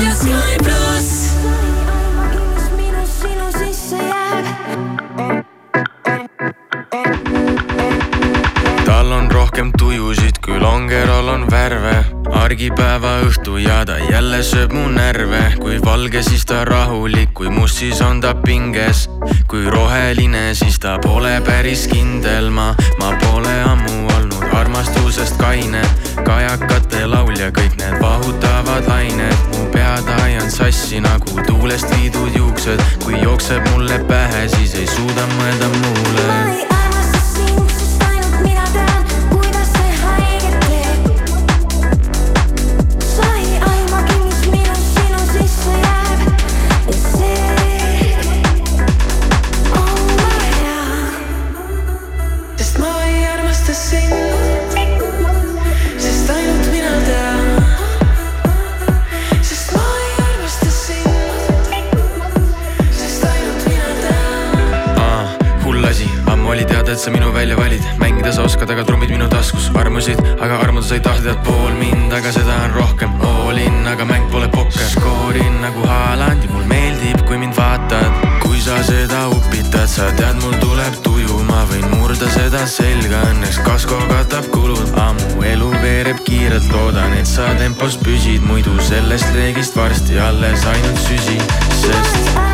raadio Sky pluss. tal on rohkem tujusid kui longeral on värve. argipäeva õhtu ja ta jälle sööb mu närve. kui valge, siis ta rahulik, kui must, siis on ta pinges. kui roheline, siis ta pole päris kindel, ma, ma pole ammu armastusest kaine. kajakate laulja, kõik need vahutavad lained, pead ajan sassi nagu tuulest viidud juuksed. kui jookseb mulle pähe, siis ei suuda mõelda muule mängida sa oskad, aga trummid minu taskus, armusid, aga armuda sa ei taha, tead pool mind, aga seda on rohkem. All in, aga mäng pole pokker, skoorin nagu Haaland ja mul meeldib, kui mind vaatad. kui sa seda upitad, sa tead, mul tuleb tuju, ma võin murda seda selga, õnneks kasko katab kulud. ammu elu veereb kiirelt, loodan, et sa tempos püsid, muidu sellest reegist varsti alles ainult süsi, sest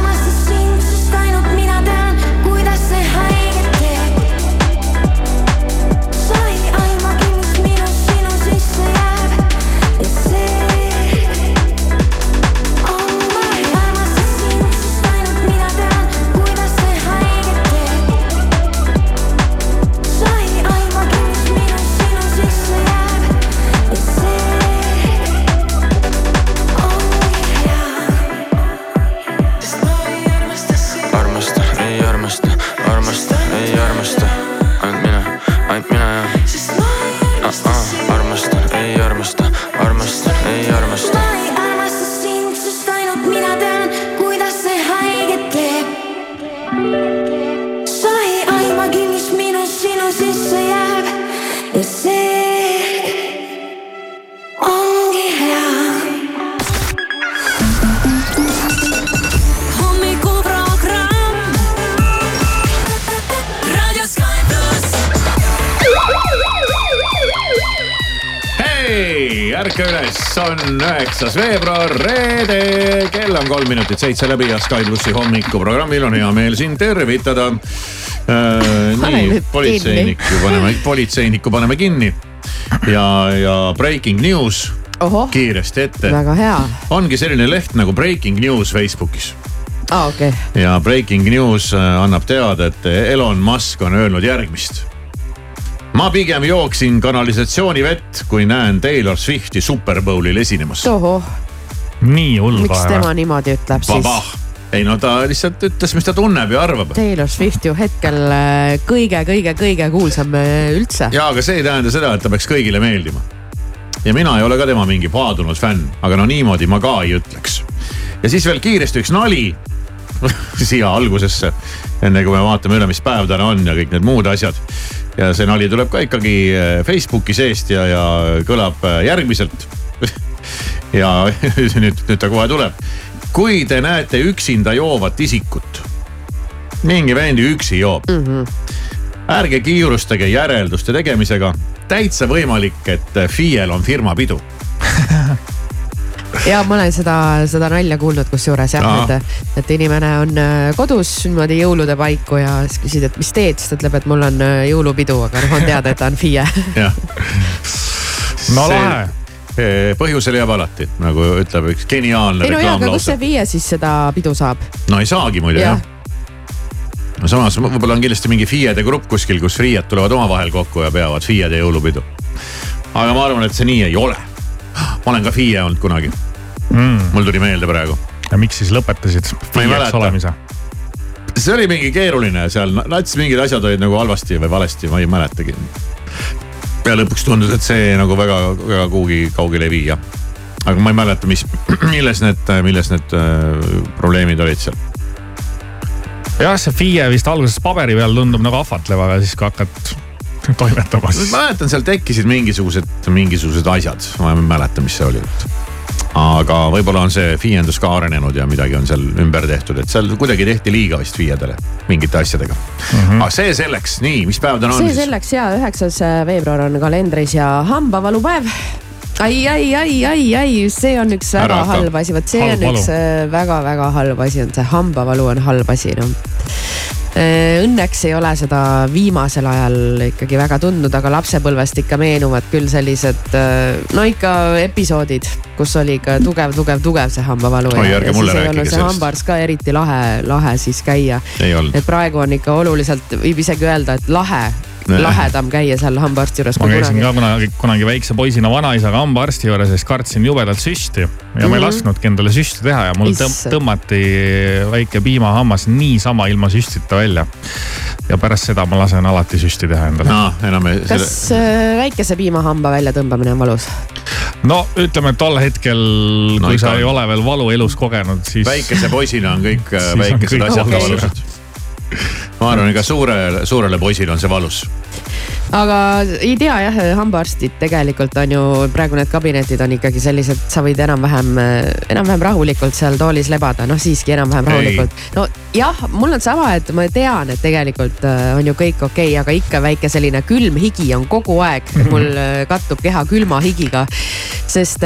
on üheksas veebruar, reede, kell on kolm minutit seitse läbi ja Sky plussi hommikuprogrammil on hea meel sind tervitada äh,. Nii politseiniku paneme, politseiniku paneme kinni ja, ja breaking news ohoh, kiiresti ette. väga hea. ongi selline leht nagu Breaking News Facebookis aa, okei okay., ja Breaking News äh, annab teada, et Elon Musk on öelnud järgmist. Ma pigem jooksin kanalisatsioonivett, kui näen Taylor Swifti Superbowlil esinemas. tohoh, nii hull miks kohe tema niimoodi ütleb siis? vabah, ei no ta lihtsalt ütles, mis ta tunneb ja arvab. Taylor Swift ju hetkel kõige-kõige-kõige kuulsam äh, üldse. ja aga see ei tähenda seda, et ta peaks kõigile meeldima. ja mina ei ole ka tema mingi paadunud fänn, aga no niimoodi ma ka ei ütleks. ja siis veel kiiresti üks nali siia algusesse, enne kui me vaatame üle, mis päev täna on ja kõik need muud asjad. Ja see nali tuleb ka ikkagi äh, Facebooki seest ja, ja kõlab äh, järgmiselt. ja nüüd, nüüd ta kohe tuleb. kui te näete üksinda joovat isikut, mingi vend üksi joob mm. -hmm. ärge kiirustage järelduste tegemisega, täitsa võimalik, et FIE-l on firmapidu. ja ma olen seda, seda nalja kuulnud kusjuures jah et, et inimene on äh, kodus niimoodi jõulude paiku ja siis küsid, et mis teed, siis ta ütleb, et mul on äh, jõulupidu, aga noh, on teada, et ta on FIE. no lahe. põhjusel jääb alati, nagu ütleb üks geniaalne ei no jaa, aga kus see. FIE siis seda pidu saab? no ei saagi muidu jah jah, no samas võib-olla on kindlasti mingi FIE-de grupp kuskil, kus FIE-d tulevad omavahel kokku ja peavad FIE-de jõulupidu. aga ma arvan, et see nii ei ole. ma olen ka FIE olnud kunagi, mm.. mul tuli meelde praegu. ja miks siis lõpetasid FIE-ks olemise? see oli mingi keeruline seal, nats mingid asjad olid nagu halvasti või valesti, ma ei mäletagi. ja lõpuks tundus, et see nagu väga, väga kuhugi kaugele ei vii jah. aga ma ei mäleta, mis, milles need, milles need äh, probleemid olid seal. jah, see FIE vist alguses paberi peal tundub nagu ahvatlev, aga siis kui hakkad toimetama, ma mäletan, seal tekkisid mingisugused, mingisugused asjad, ma ei mäleta, mis see oli. Aga võib-olla on see FIE-ndus ka arenenud ja midagi on seal ümber tehtud, et seal kuidagi tehti liiga vist FIE-dele mingite asjadega mm. -hmm. aga see selleks, nii, mis päev täna on see selleks ja üheksas veebruar on kalendris ja hambavalupäev ai, ai, ai, ai, ai, see on üks väga Ära halb asi, vot see Halb on üks äh, väga-väga halb asi, on see hambavalu on halb asi, noh. Õnneks ei ole seda viimasel ajal ikkagi väga tundnud, aga lapsepõlvest ikka meenuvad küll sellised äh, no ikka episoodid, kus oli ikka tugev, tugev, tugev see hambavalu. Oi, ärge mulle rääkige sellest. hambaarst ka eriti lahe, lahe siis käia. et praegu on ikka oluliselt, võib isegi öelda, et lahe. Lahedam käia seal hambaarsti juures ma kui käisin kunagi ka kunagi, kunagi väikse poisina vanaisaga hambaarsti juures ja siis kartsin jubedalt süsti. ja ma ei Mhm. lasknudki endale süsti teha ja mul Issand. tõmmati väike piimahammas niisama ilma süstita välja. ja pärast seda ma lasen alati süsti teha endale. no enam ei. kas äh, väikese piimahamba väljatõmbamine on valus? no ütleme, et tol hetkel No kui sa on. ei ole veel valu elus kogenud, siis. väikese poisina on kõik äh, väikesed asjad valusad. Ma arvan, ega suurele, suurele poisile on see valus. aga ei tea jah, hambaarstid tegelikult on ju praegu need kabinetid on ikkagi sellised, sa võid enam-vähem, enam-vähem rahulikult seal toolis lebada, noh siiski enam-vähem rahulikult. no jah, mul on sama, et ma tean, et tegelikult äh, on ju kõik okei okay,, aga ikka väike selline külm higi on kogu aeg, mul äh, kattub keha külma higiga. sest,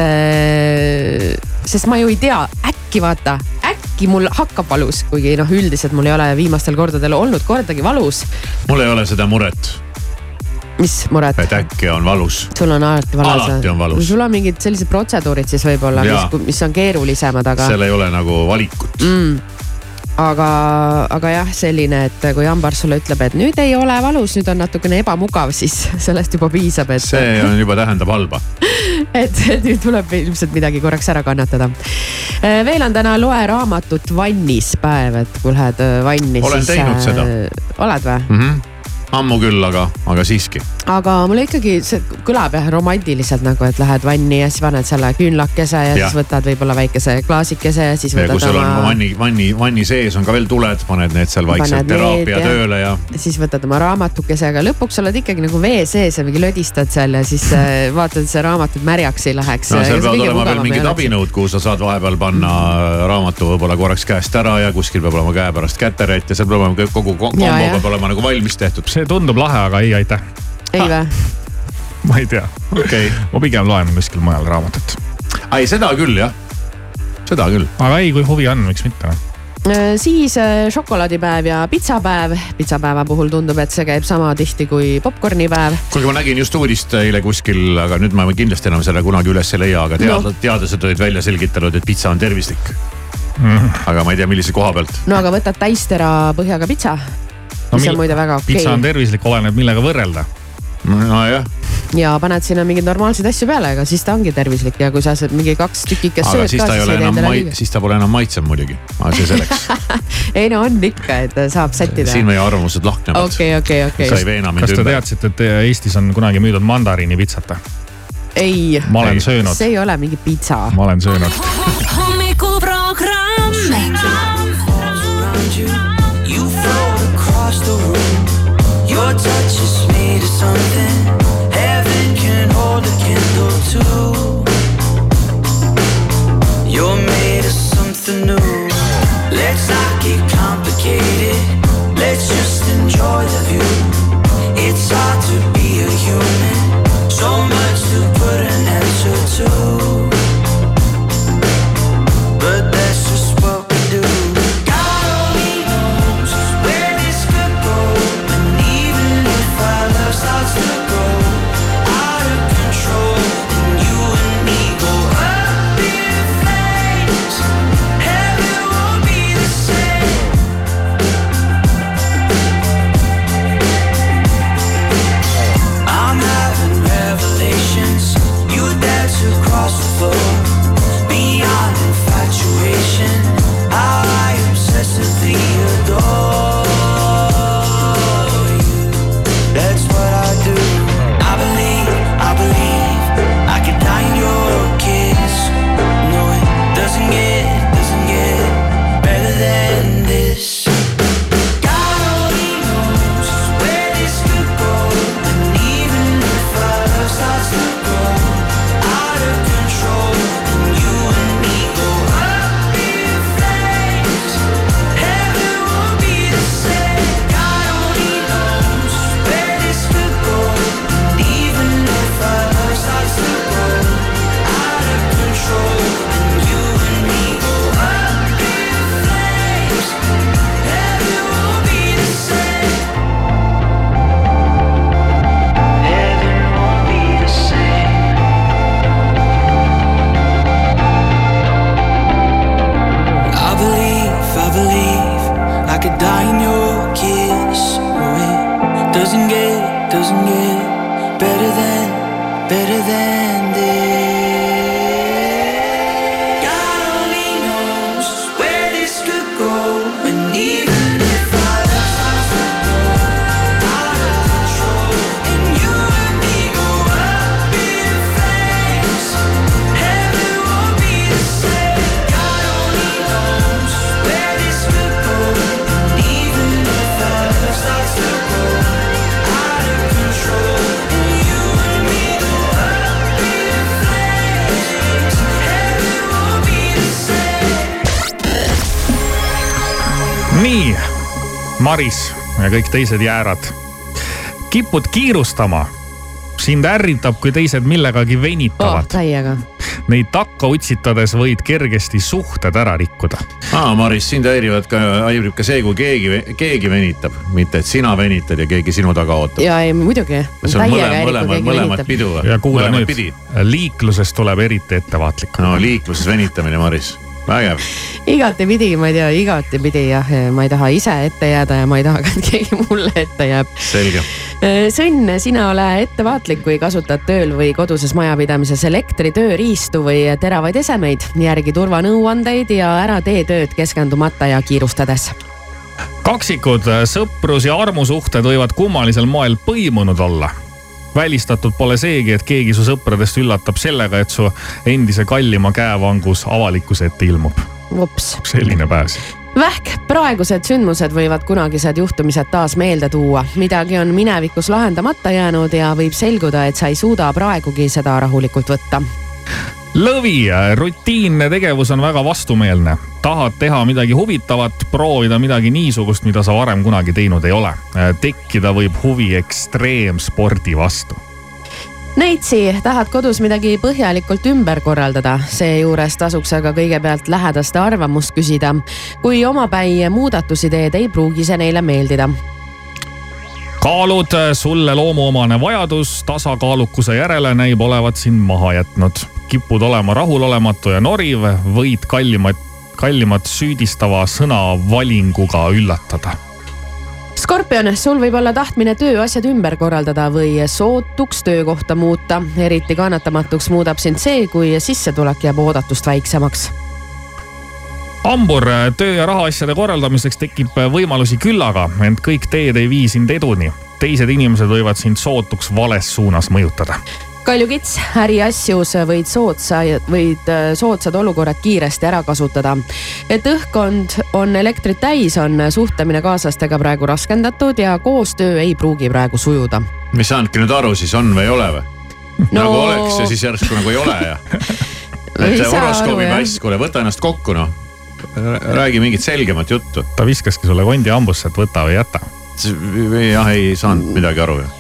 sest ma ju ei tea, äkki vaata, äkki mul hakkab valus, kuigi noh, üldiselt mul ei ole viimastel kordadel olnud kordagi valus. mul ei ole seda muret, mis muret? et äkki on valus. sul on alati valus. Alati on valus. sul on mingid sellised protseduurid siis võib-olla, mis, mis on keerulisemad, aga seal ei ole nagu valikut mm, aga, aga jah, selline, et kui hambaarst sulle ütleb, et nüüd ei ole valus, nüüd on natukene ebamugav, siis sellest juba piisab, et, see on juba tähendab halba. et, et nüüd tuleb ilmselt midagi korraks ära kannatada. veel on täna loe raamatut vannis päev, et kui lähed äh, vanni. Olen teinud seda. oled või? Mm -hmm. Ammu küll, aga, aga siiski. aga mulle ikkagi see kõlab jah romantiliselt nagu, et lähed vanni ja siis paned selle küünlakese ja, ja siis võtad võib-olla väikese klaasikese ja siis ja kui võtad sul on vanni, vanni, vanni sees on ka veel tuled, paned need seal vaikselt teraapia tööle ja siis võtad oma raamatukese, aga lõpuks oled ikkagi nagu vee sees ja mingi lödistad seal ja siis äh, vaatad, et see raamat nüüd märjaks ei läheks. no seal peavad olema veel mingid abinõud, kuhu sa saad vahepeal panna raamatu võib-olla korraks käest ära ja kuskil peab olema käepärast käterätt ja seal peab olema kogu ko- kombo peab olema nagu valmis tehtud. See tundub lahe, aga ei, aitäh. ei vä? ma ei tea. okei okay., ma pigem loen kuskil mujal raamatut. ei seda küll jah, seda küll. aga ei, kui huvi on, miks mitte noh. Siis šokolaadipäev ja pitsapäev. pitsapäeva puhul tundub, et see käib sama tihti kui popkornipäev. kuulge, ma nägin just uudist eile kuskil, aga nüüd ma kindlasti enam selle kunagi üles ei leia, aga teadlased no. teadlased olid välja selgitanud, et pitsa on tervislik. Mm. aga ma ei tea, millise koha pealt. no aga võtad täistera põhjaga pitsa No mis on muide väga okei pitsa on okay. tervislik, oleneb millega võrrelda. nojah, ja paned sinna mingeid normaalseid asju peale, aga siis ta ongi tervislik ja kui sa saad mingi kaks tükikest sööd siis ka, ta ei siis ole ei tee enam endale mai- liiga. siis ta pole enam maitsev muidugi, aga see selleks. ei no on ikka, et saab sättida. siin meie arvamused lahknevad okei, okei, sa ei okei. kas te teadsite, et Eestis on kunagi müüdud mandariinipitsat? ei, ma olen Ei. söönud, see ei ole mingi pitsa. ma olen söönud. hommikuprogramm. Across the room. Your touch is made of something heaven can hold a candle to. You're made of something new. Let's not get complicated. Let's just enjoy the view. It's hard to be a human. So much to put an answer to. nii, Maris ja kõik teised jäärad. kipud kiirustama. sind ärritab, kui teised millegagi oh venitavad. täiega. Neid takka utsitades võid kergesti suhted ära rikkuda. aa, Maris, sind häirivad ka, häirib ka see, kui keegi, keegi venitab, mitte et sina venitad ja keegi sinu taga ootab. ja ei muidugi. see on mõlemad, mõlemad, mõlemad pidu ja kuula mõlemat nüüd liikluses tuleb eriti ettevaatlik. no liikluses venitamine, Maris, vägev. igatepidi, ma ei tea, igatepidi jah, ma ei taha ise ette jääda ja ma ei taha ka, et keegi mulle ette jääb. selge. Sõnn, sina ole ettevaatlik, kui kasutad tööl või koduses majapidamises elektri tööriistu või teravaid esemeid. järgi turvanõuandeid ja ära tee tööd keskendumata ja kiirustades. kaksikud, sõprus ja armusuhted võivad kummalisel moel põimunud olla. Välistatud pole seegi, et keegi su sõpradest üllatab sellega, et su endise kallima käevangus avalikkuse ette ilmub. vops. selline pääs. vähk, praegused sündmused võivad kunagised juhtumised taas meelde tuua. midagi on minevikus lahendamata jäänud ja võib selguda, et sa ei suuda praegugi seda rahulikult võtta. lõvi, rutiinne tegevus on väga vastumeelne. tahad teha midagi huvitavat, proovida midagi niisugust, mida sa varem kunagi teinud ei ole. tekkida võib huvi ekstreemspordi vastu Neitsi, tahad kodus midagi põhjalikult ümber korraldada, seejuures tasuks aga kõigepealt lähedaste arvamust küsida. kui omapäi muudatusi teed, ei pruugi see neile meeldida. kaalud, sulle loomuomane vajadus tasakaalukuse järele näib olevat sind maha jätnud. Kipud olema rahulolematu ja noriv, võid kallimat, kallimat süüdistava sõnavalinguga üllatada Skorpion, sul võib olla tahtmine tööasjad ümber korraldada või sootuks töökohta muuta. eriti kannatamatuks muudab sind see, kui sissetulek jääb oodatust väiksemaks. hambur, töö ja rahaasjade korraldamiseks tekib võimalusi küllaga, ent kõik teed ei vii sind eduni. teised inimesed võivad sind sootuks vales suunas mõjutada. kaljukits, äriasjus võid soodsa, võid äh, soodsad olukorrad kiiresti ära kasutada. et õhkkond on elektrit täis, on suhtlemine kaaslastega praegu raskendatud ja koostöö ei pruugi praegu sujuda. mis sa annadki nüüd aru, siis on või ei ole või no...? nagu oleks ja siis järsku nagu ei ole ja. Ei et horoskoobi pass, kuule võta ennast kokku noh. räägi mingit selgemat juttu. ta viskaski sulle kondi hambusse, et võta või jäta jah, ei saanud midagi aru ju.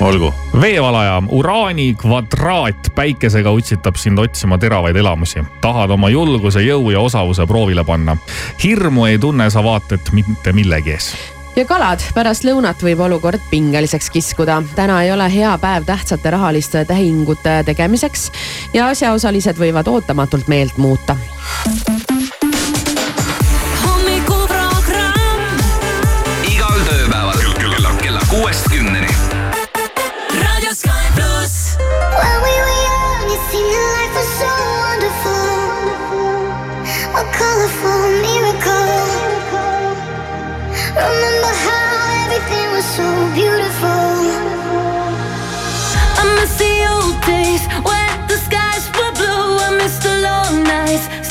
olgu, veevalaja, uraani kvadraat päikesega utsitab sind otsima teravaid elamusi. tahad oma julguse, jõu ja osavuse proovile panna. hirmu ei tunne sa vaata et mitte millegi ees. ja kalad, pärast lõunat võib olukord pingeliseks kiskuda. täna ei ole hea päev tähtsate rahaliste tehingute tegemiseks ja asjaosalised võivad ootamatult meelt muuta. The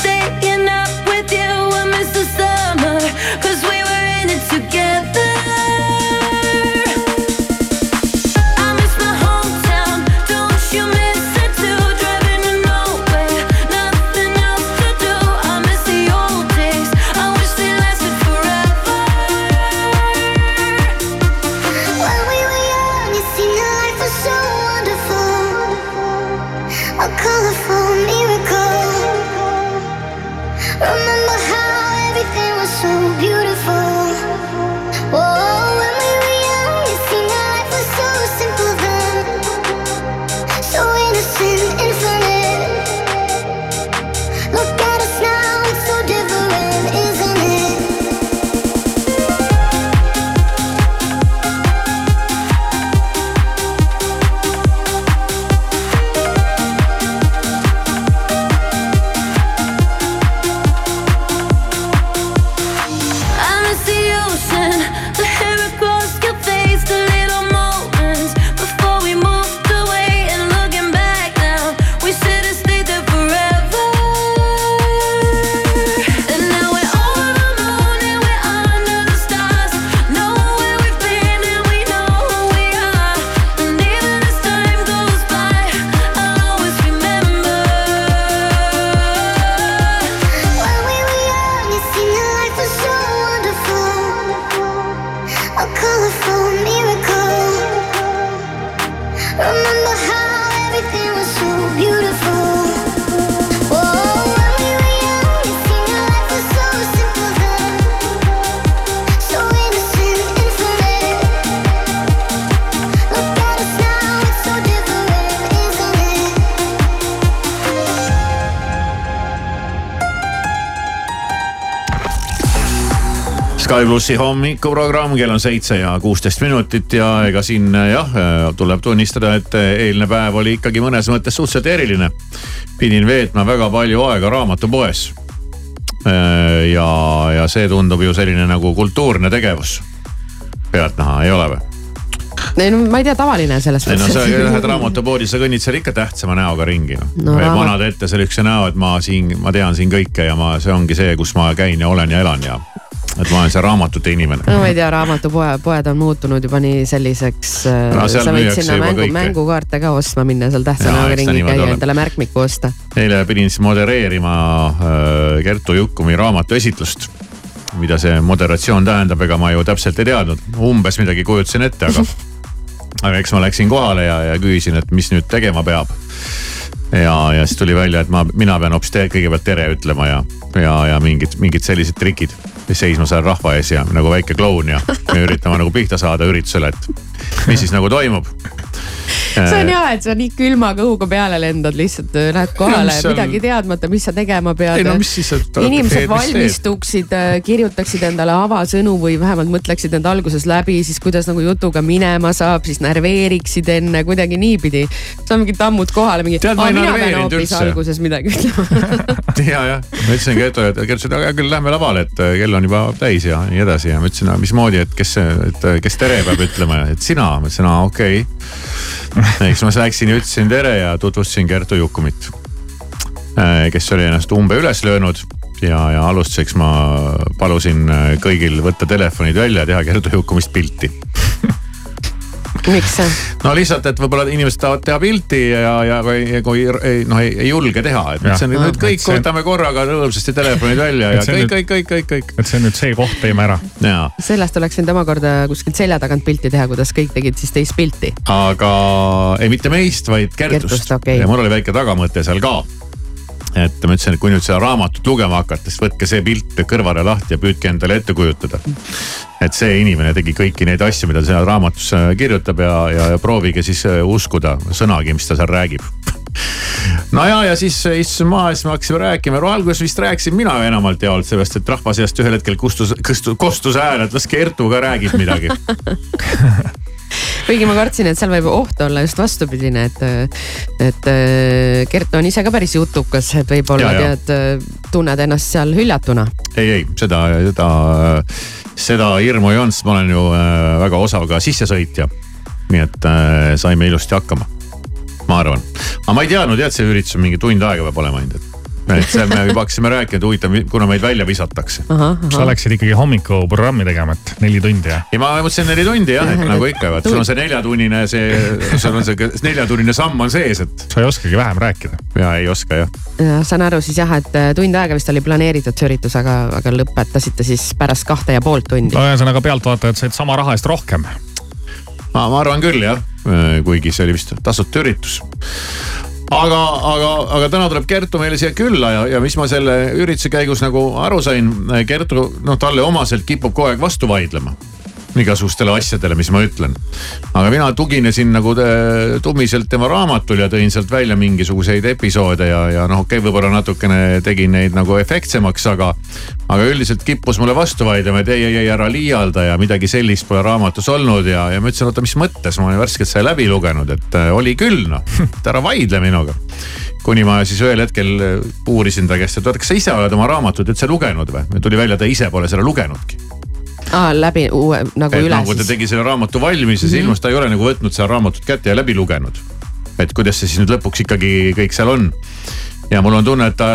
plussi hommikuprogramm, kell on seitse ja kuusteist minutit ja ega siin jah, tuleb tunnistada, et eilne päev oli ikkagi mõnes mõttes suhteliselt eriline. pidin veetma väga palju aega raamatupoes. ja, ja see tundub ju selline nagu kultuurne tegevus. pealtnäha, ei ole või? ei no ma ei tea, tavaline selles ei no sa lähed raamatupoodi, sa kõnnid seal ikka tähtsama näoga ringi noh No no, vanad ette sellise näo, et ma siin, ma tean siin kõike ja ma, see ongi see, kus ma käin ja olen ja elan ja. Et ma olen see raamatute inimene. no ma ei tea, raamatupoe, poed on muutunud juba nii selliseks No seal sa võid sinna mängu, mängukaarte ka ostma minna seal tähtsa näoga ringi käia, endale märkmikku osta. eile pidin siis modereerima äh, Kertu Jukkumi raamatu esitlust. mida see moderatsioon tähendab, ega ma ju täpselt ei teadnud, umbes midagi kujutasin ette, aga aga eks ma läksin kohale ja, ja küsisin, et mis nüüd tegema peab. ja, ja siis tuli välja, et ma, mina pean hoopis kõigepealt tere ütlema ja, ja, ja mingid, mingid sellised trikid. Seisma seal rahva ees ja nagu väike kloun ja, ja üritama nagu pihta saada üritusele, et mis siis nagu toimub. See on hea, et sa nii külma kõhuga peale lendad, lihtsalt äh, lähed kohale seal- midagi teadmata, mis sa tegema pead. ei no mis siis, et. inimesed valmistuksid, kirjutaksid endale avasõnu või vähemalt mõtleksid need alguses läbi, siis kuidas nagu jutuga minema saab, siis närveeriksid enne kuidagi niipidi. sa mingid tammud kohale mingi. Tead, ma ei närveerinud üldse." alguses midagi ütlema ja, jah, ma ütlesin Kertule, et Kert ütles, et hea küll, lähme lavale, et äh, kell on juba täis ja nii edasi ja ma ütlesin, mismoodi, et kes, et äh, kes tere peab ütlema, et sina, ma ütlesin, aa okei okay. Eks ma läksin ja ütlesin tere ja tutvustasin Kertu Jukumit. kes oli ennast umbe üles löönud ja, ja alustuseks ma palusin äh, kõigil võtta telefonid välja ja teha Kertu Jukumist pilti miks see? no lihtsalt, et võib-olla inimesed tahavad teha pilti ja, ja kui, kui ei, noh, ei, ei julge teha, et Jah. see on nüüd kõik Et see- võtame korraga rõõmsasti telefonid välja ja kõik, kõik, kõik, kõik, kõik. et see on nüüd see koht, teeme ära. ja, sellest oleks võinud omakorda kuskilt selja tagant pilti teha, kuidas kõik tegid siis teist pilti. aga ei mitte meist, vaid Kertust, Kertust, okei. ja mul oli väike tagamõte seal ka. Et ma ütlesin, et kui nüüd seda raamatut lugema hakata, siis võtke see pilt kõrvale lahti ja püüdke endale ette kujutada. et see inimene tegi kõiki neid asju, mida ta seal raamatus äh, kirjutab ja, ja, ja proovige siis äh, uskuda sõnagi, mis ta seal räägib. no ja, ja siis istusime maha ja siis me hakkasime rääkima, alguses vist rääkisin mina enamalt jaolt sellest, et rahva seast ühel hetkel kustus, kustus, kostus hääl, et las Kertu ka räägib midagi kuigi ma kartsin, et seal võib oht olla just vastupidine, et, et Kert on ise ka päris jutukas, et võib-olla tead, tunned ennast seal hüljatuna. ei, ei seda, seda, seda hirmu ei olnud, sest ma olen ju äh, väga osav ka sissesõitja. nii et äh, saime ilusti hakkama, ma arvan. aga ma ei teadnud jah, et see üritus on mingi tund aega peab olema ainult, et. Et seal me juba hakkasime rääkima, et huvitav, kuna meid välja visatakse. sa läksid ikkagi hommikuprogrammi tegema, et neli tundi jah? ja ma mõtlesin neli tundi jah, et nagu ikka, vaat sul on see neljatunnine, see, sul on see neljatunnine samm on sees, et. sa ei oskagi vähem rääkida. ja ei oska jah. ja saan aru siis jah, et äh, tund aega vist oli planeeritud see üritus, aga, aga lõpetasite siis pärast kahte ja poolt tundi. no ühesõnaga pealtvaatajad said sama raha eest rohkem. ma, ma arvan küll jah, kuigi see oli vist tasuta üritus. Aga, aga, aga täna tuleb Kertu meile siia külla ja, ja mis ma selle ürituse käigus nagu aru sain, Kertu noh, talle omaselt kipub kogu aeg vastu vaidlema igasugustele asjadele, mis ma ütlen. aga mina tuginesin nagu äh, tummiselt tema raamatul ja tõin sealt välja mingisuguseid episoode ja, ja noh, okei okay,, võib-olla natukene tegin neid nagu efektsemaks, aga. aga üldiselt kippus mulle vastu vaidlema, et ei, ei, ei ära liialda ja midagi sellist pole raamatus olnud ja, ja ma ütlesin, oota, mis mõttes, ma olen värskelt selle läbi lugenud, et äh, oli küll noh, et ära vaidle minuga kuni ma siis ühel hetkel äh, uurisin ta käest, et oota, kas sa ise oled oma raamatut üldse lugenud või? tuli välja, ta ise pole seda lugenudki aa, läbi uue nagu et üle nagu ta siis. tegi selle raamatu valmis ja see ilmus, ta ei ole nagu võtnud seda raamatut kätte ja läbi lugenud. et kuidas see siis nüüd lõpuks ikkagi kõik seal on. Ja mul on tunne, et ta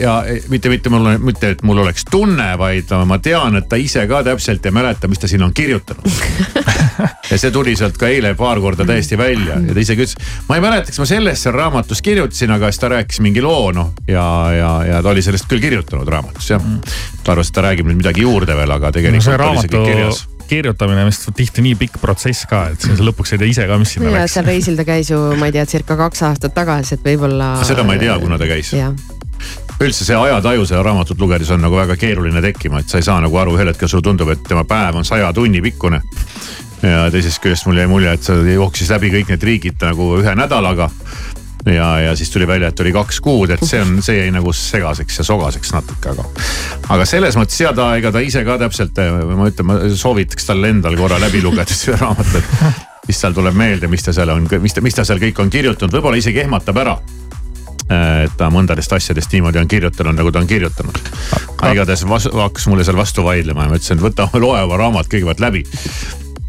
ja mitte, mitte mul on, mitte et mul oleks tunne, vaid ma tean, et ta ise ka täpselt ei mäleta, mis ta siin on kirjutanud. ja see tuli sealt ka eile paar korda täiesti välja ja ta isegi ütles, ma ei mäleta, kas ma sellest seal raamatus kirjutasin, aga siis ta rääkis mingi loo noh ja, ja, ja ta oli sellest küll kirjutanud raamatus jah. ta arvas, et ta räägib nüüd midagi juurde veel, aga no tegelikult see oli see kõik kirjas kirjutamine vist tihti nii pikk protsess ka, et siis lõpuks ei tea ise ka, mis sinna ja läks. seal reisil ta käis ju, ma ei tea, circa kaks aastat tagasi, et võib-olla. seda ma ei tea, kuna ta käis. üldse see ajataju seda raamatut lugedes on nagu väga keeruline tekkima, et sa ei saa nagu aru, ühel hetkel sulle tundub, et tema päev on saja tunni pikkune. ja teisest küljest mul jäi mulje, et sa jooksis läbi kõik need riigid nagu ühe nädalaga. ja, ja siis tuli välja, et oli kaks kuud, et see on, see jäi nagu segaseks ja sogaseks natuke, aga. aga selles mõttes ja ta, ega ta ise ka täpselt, ma ütlen, ma soovitaks tal endal korra läbi lugeda seda raamatut. siis tal tuleb meelde, mis ta seal on, mis ta, mis ta seal kõik on kirjutanud, võib-olla isegi ehmatab ära. et ta mõndadest asjadest niimoodi on kirjutanud, nagu ta on kirjutanud. aga igatahes hakkas mulle seal vastu vaidlema ja ma ütlesin, et võta, loe oma raamat kõigepealt läbi.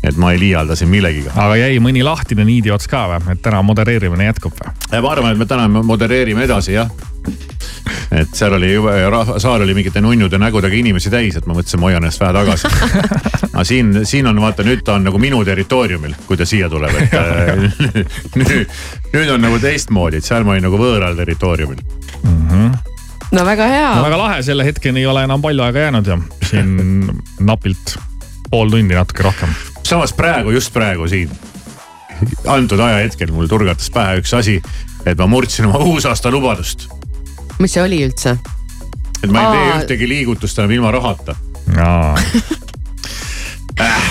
Et ma ei liialda siin millegiga. aga jäi mõni lahtine niidiots ka või, et täna modereerimine jätkub või? ma arvan, et me täna modereerime edasi jah. et seal oli jube, saal oli mingite nunnude nägudega inimesi täis, et ma mõtlesin, ma hoian ennast vähe tagasi. aga siin, siin on vaata, nüüd ta on nagu minu territooriumil, kui ta siia tuleb, et äh, nüüd, nüüd on nagu teistmoodi, et seal ma olin nagu võõral territooriumil. no väga hea no väga lahe, selle hetkeni ei ole enam palju aega jäänud ja siin napilt pool tundi natuke rohkem. Samas praegu, just praegu siin, antud ajahetkel mul turgatas pähe üks asi, et ma murdsin oma uusaasta lubadust. mis see oli üldse? et ma ei tee Aa. ühtegi liigutust enam ilma rahata.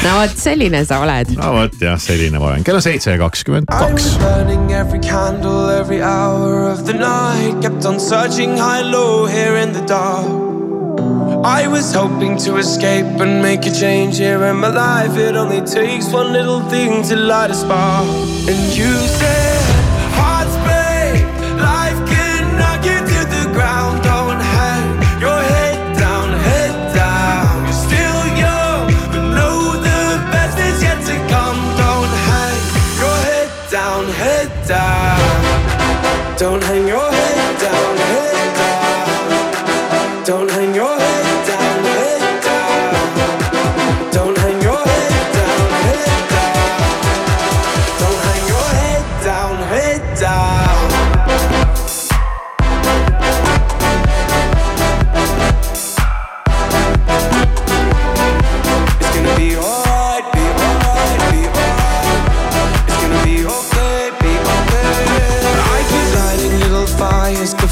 no vot selline sa oled. no vot jah, selline ma olen, kell on seitse ja kakskümmend kaks. every candle, every hour of the night. Kept on searching high, low, here in the dark. I was hoping to escape and make a change here in my life. It only takes one little thing to light a spark. And you said, hearts break, life can knock you to the ground. Don't hang your head down, head down. You're still young, but know the best is yet to come. Don't hang your head down, head down. Don't hang your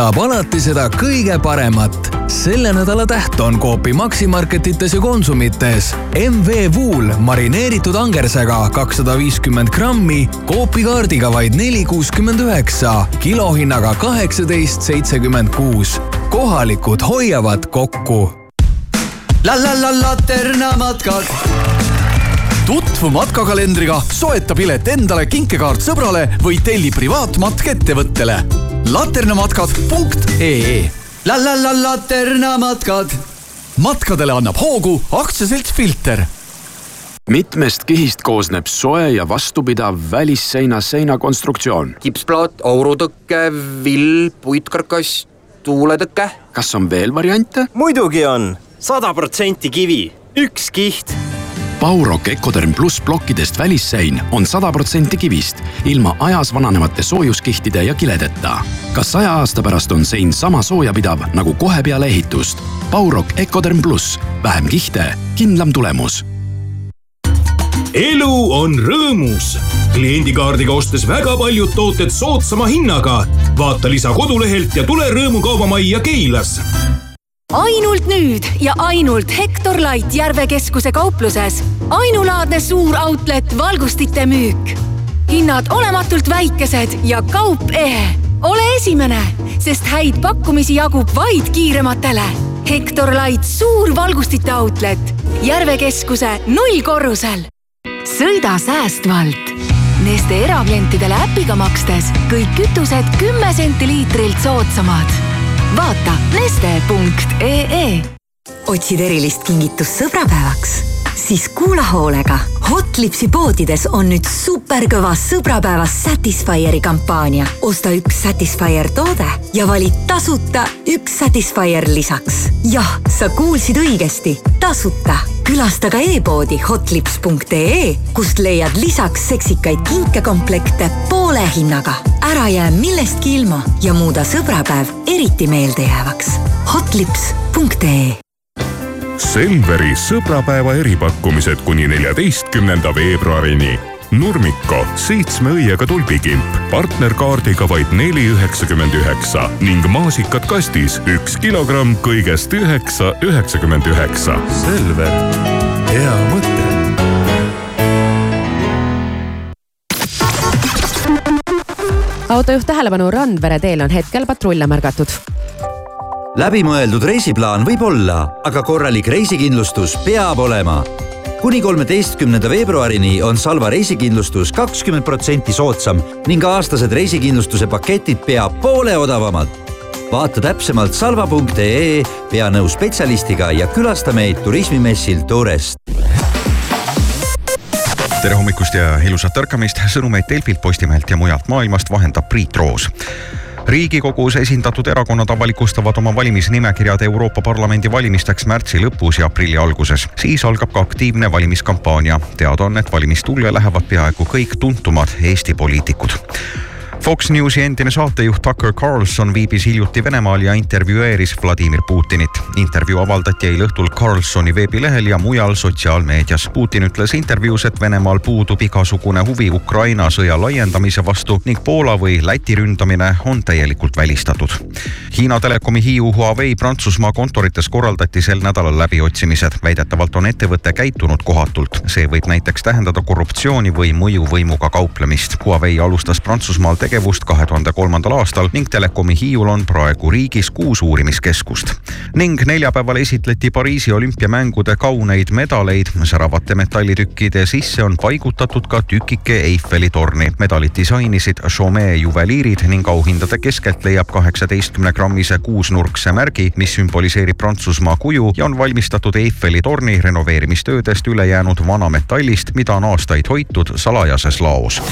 Saab alati seda kõige paremat. selle nädala täht on Coopi Maximarketites ja Konsumites MV Wool marineeritud angersega kakssada viiskümmend grammi Coopi kaardiga vaid neli kuuskümmend üheksa, kilohinnaga kaheksateist seitsekümmend kuus. kohalikud hoiavad kokku. la la la Laterna matkad tutvu matkakalendriga, soeta pilet endale, kinkekaart sõbrale või telli privaatmatk ettevõttele. laternamatkad.ee la la la Laterna matkad. matkadele annab hoogu aktsiaselts Filter mitmest kihist koosneb soe ja vastupidav välisseina seinakonstruktsioon. kipsplaat, aurutõke, vill, puitkarkass, tuuletõke. kas on veel variante? muidugi on, sada protsenti kivi, üks kiht. Baurock Ecoderm pluss plokkidest välissein on sada protsenti kivist, ilma ajas vananevate soojuskihtide ja kiledeta. ka saja aasta pärast on sein sama soojapidav nagu kohe peale ehitust. Baurock Ecoderm pluss, vähem kihte, kindlam tulemus elu on rõõmus. kliendikaardiga ostes väga paljud tooted soodsama hinnaga. vaata lisa kodulehelt ja tule Rõõmu kaubamajja Keilas ainult nüüd ja ainult Hektor Light Järve keskuse kaupluses. ainulaadne suur outlet valgustite müük. hinnad olematult väikesed ja kaup ehe. ole esimene, sest häid pakkumisi jagub vaid kiirematele. Hektor Light suur valgustite outlet Järve keskuse nullkorrusel. sõida säästvalt. Neste eraklientidele äpiga makstes kõik kütused kümme senti liitrilt soodsamad vaata neste.ee. otsid erilist kingitust sõbrapäevaks? Siis kuula hoolega. Hotlipsi poodides on nüüd superkõva sõbrapäeva Satisfyeri kampaania. osta üks Satisfyer toode ja vali tasuta üks Satisfyer lisaks. jah, sa kuulsid õigesti, tasuta. külasta ka e-poodi hotlips.ee, kust leiad lisaks seksikaid kinkekomplekte poole hinnaga. ära jää millestki ilma ja muuda sõbrapäev eriti meeldejäävaks. hotlips.ee Selveri sõbrapäeva eripakkumised kuni neljateistkümnenda veebruarini. Nurmiko seitsme õiega tulbikimp partnerkaardiga vaid neli üheksakümmend üheksa ning maasikad kastis üks kilogramm kõigest üheksa üheksakümmend üheksa. Selver, hea mõte. autojuht tähelepanu, Randvere teel on hetkel patrulle märgatud läbimõeldud reisiplaan võib olla, aga korralik reisikindlustus peab olema. kuni kolmeteistkümnenda veebruarini on Salva reisikindlustus kakskümmend protsenti soodsam ning aastased reisikindlustuse paketid pea poole odavamad. vaata täpsemalt salva.ee, pea nõu spetsialistiga ja külasta meid turismimessil Tourest tere hommikust ja ilusat ärkamist, sõnumeid Delfilt, Postimehelt ja mujalt maailmast vahendab Priit Roos riigikogus esindatud erakonnad avalikustavad oma valimisnimekirjad Euroopa Parlamendi valimisteks märtsi lõpus ja aprilli alguses. siis algab ka aktiivne valimiskampaania. teada on, et valimistulle lähevad peaaegu kõik tuntumad Eesti poliitikud Fox Newsi endine saatejuht Tucker Carlson viibis hiljuti Venemaal ja intervjueeris Vladimir Putinit. intervjuu avaldati eile õhtul Carlsoni veebilehel ja mujal sotsiaalmeedias. Putin ütles intervjuus, et Venemaal puudub igasugune huvi Ukraina sõja laiendamise vastu ning Poola või Läti ründamine on täielikult välistatud. Hiina telekomi Hiiu Huawei Prantsusmaa kontorites korraldati sel nädalal läbiotsimised. väidetavalt on ettevõte käitunud kohatult. see võib näiteks tähendada korruptsiooni või mõjuvõimuga kauplemist. Huawei alustas Prantsusmaal tegevust tegevust kahe tuhande kolmandal aastal ning Telekomi Hiiul on praegu riigis kuus uurimiskeskust. ning neljapäeval esitleti Pariisi olümpiamängude kauneid medaleid. säravate metallitükkide sisse on paigutatud ka tükike Eiffeli torni. medalid disainisid Chaumet juveliirid ning auhindade keskelt leiab kaheksateistkümne grammise kuusnurkse märgi, mis sümboliseerib Prantsusmaa kuju ja on valmistatud Eiffeli torni renoveerimistöödest üle jäänud vanametallist, mida on aastaid hoitud salajases laos.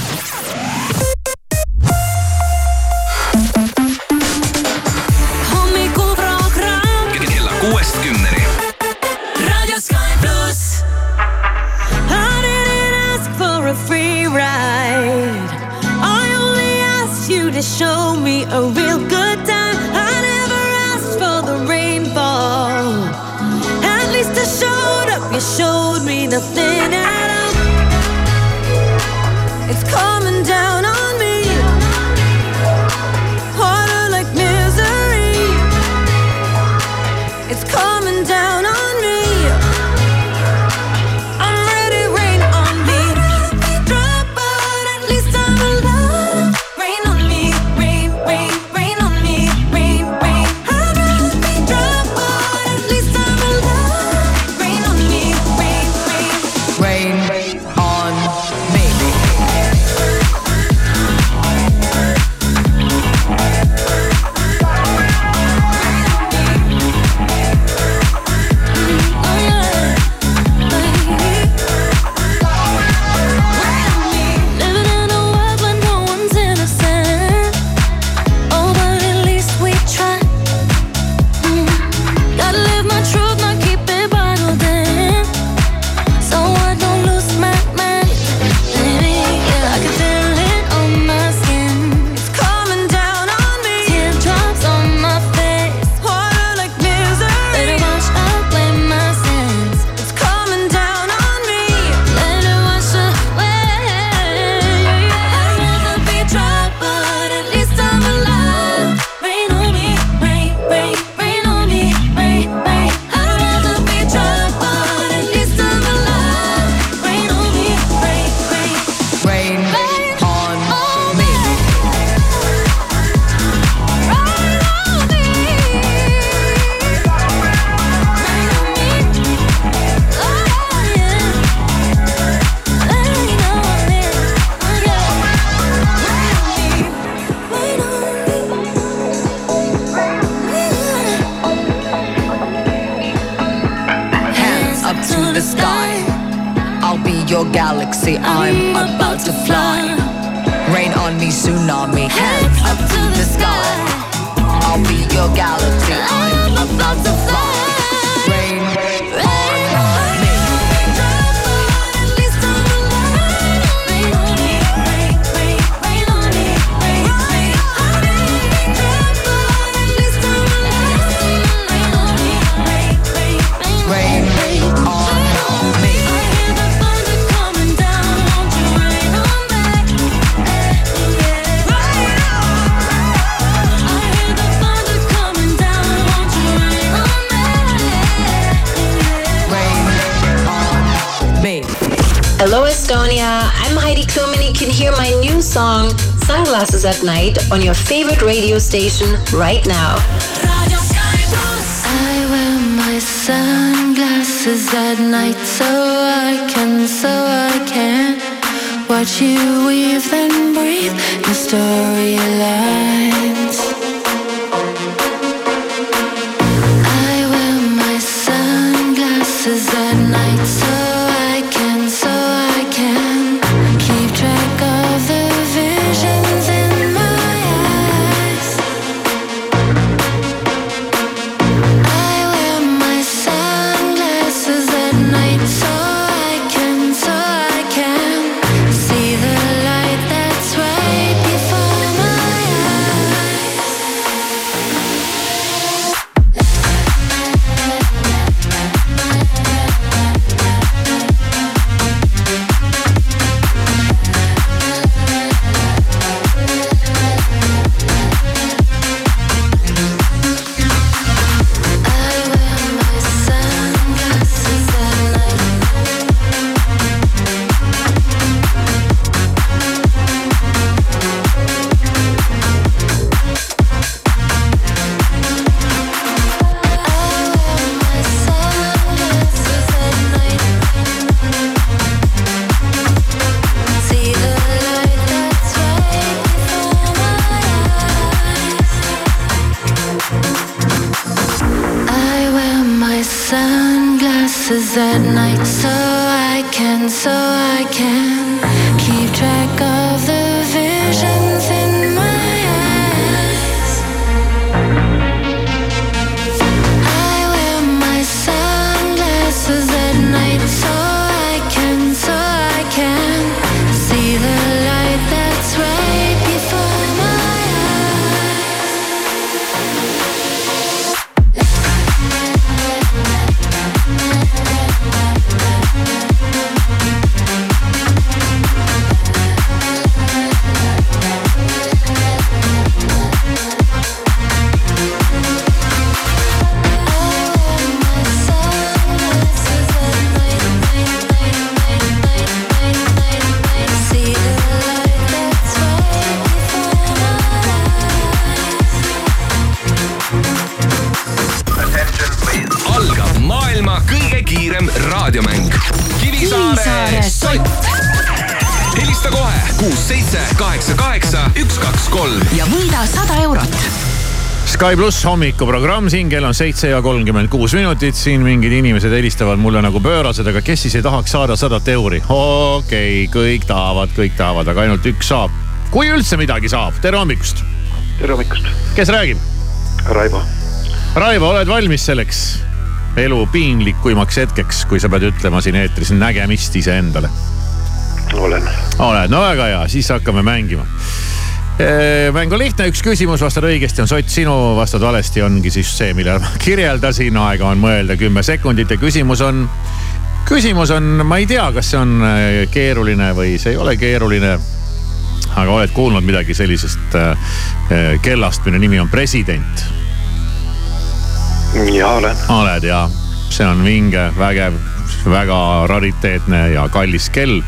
Night, on your favorite radio station right now. I wear my sunglasses at night so I can, so I can watch you weave and breathe your storylines. I wear my sunglasses at night so Sky pluss hommikuprogramm siin, kell on seitse ja kolmkümmend kuus minutit, siin mingid inimesed helistavad mulle nagu pöörased, aga kes siis ei tahaks saada sadat euri? okei okay,, kõik tahavad, kõik tahavad, aga ainult üks saab. kui üldse midagi saab, tere hommikust. tere hommikust, kes räägib? Raivo. Raivo, oled valmis selleks elu piinlikuimaks hetkeks, kui sa pead ütlema siin eetris nägemist iseendale? olen. oled, no väga hea, siis hakkame mängima. Mäng on lihtne, üks küsimus, vastad õigesti, on sott sinu, vastad valesti, ongi siis see, mille ma kirjeldasin, aega on mõelda kümme sekundit ja küsimus on. küsimus on, ma ei tea, kas see on äh, keeruline või see ei ole keeruline. aga oled kuulnud midagi sellisest äh, kellast, mille nimi on president? ja olen. oled ja see on vinge, vägev, väga rariteetne ja kallis kell.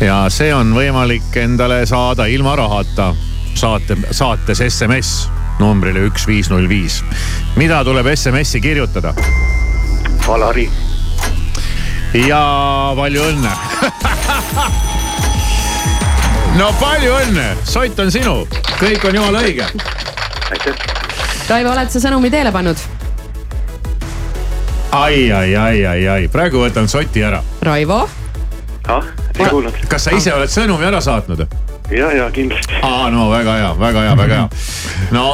ja see on võimalik endale saada ilma rahata saate, saates SMS numbrile üks, viis, null, viis. mida tuleb SMS-i kirjutada? Alari. ja palju õnne. no palju õnne, sott on sinu, kõik on jumala õige. Raivo, oled sa sõnumi teele pannud? ai, ai, ai, ai, ai, praegu võtan soti ära. Raivo, ah, ei kuulnud. kas sa ise oled sõnumi ära saatnud? ja, ja kindlasti. aa, no väga hea, väga hea, väga hea. no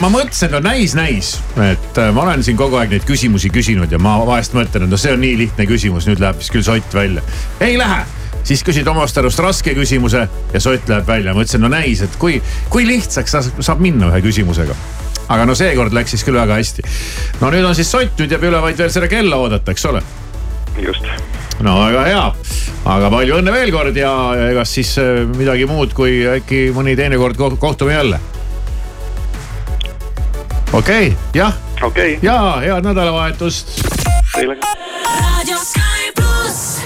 ma mõtlesin, no näis, näis, et äh, ma olen siin kogu aeg neid küsimusi küsinud ja ma vahest mõtlen, et no see on nii lihtne küsimus, nüüd läheb vist küll sott välja. ei lähe, siis küsid omast arust raske küsimuse ja sott läheb välja. mõtlesin, no näis, et kui, kui lihtsaks sa- saab minna ühe küsimusega aga no seekord läks siis küll väga hästi. no nüüd on siis sott, nüüd jääb üle vaid veel seda kella oodata, eks ole. just. no väga hea, aga palju õnne veel kord ja ega siis äh, midagi muud, kui äkki mõni teine kord ko- kohtume jälle. okei okay,, jah. okei okay.. ja head nädalavahetust. Teile ka. Radio Sky pluss.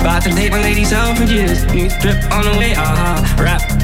About to take my ladies out for years. New drip on the way, aha. Rap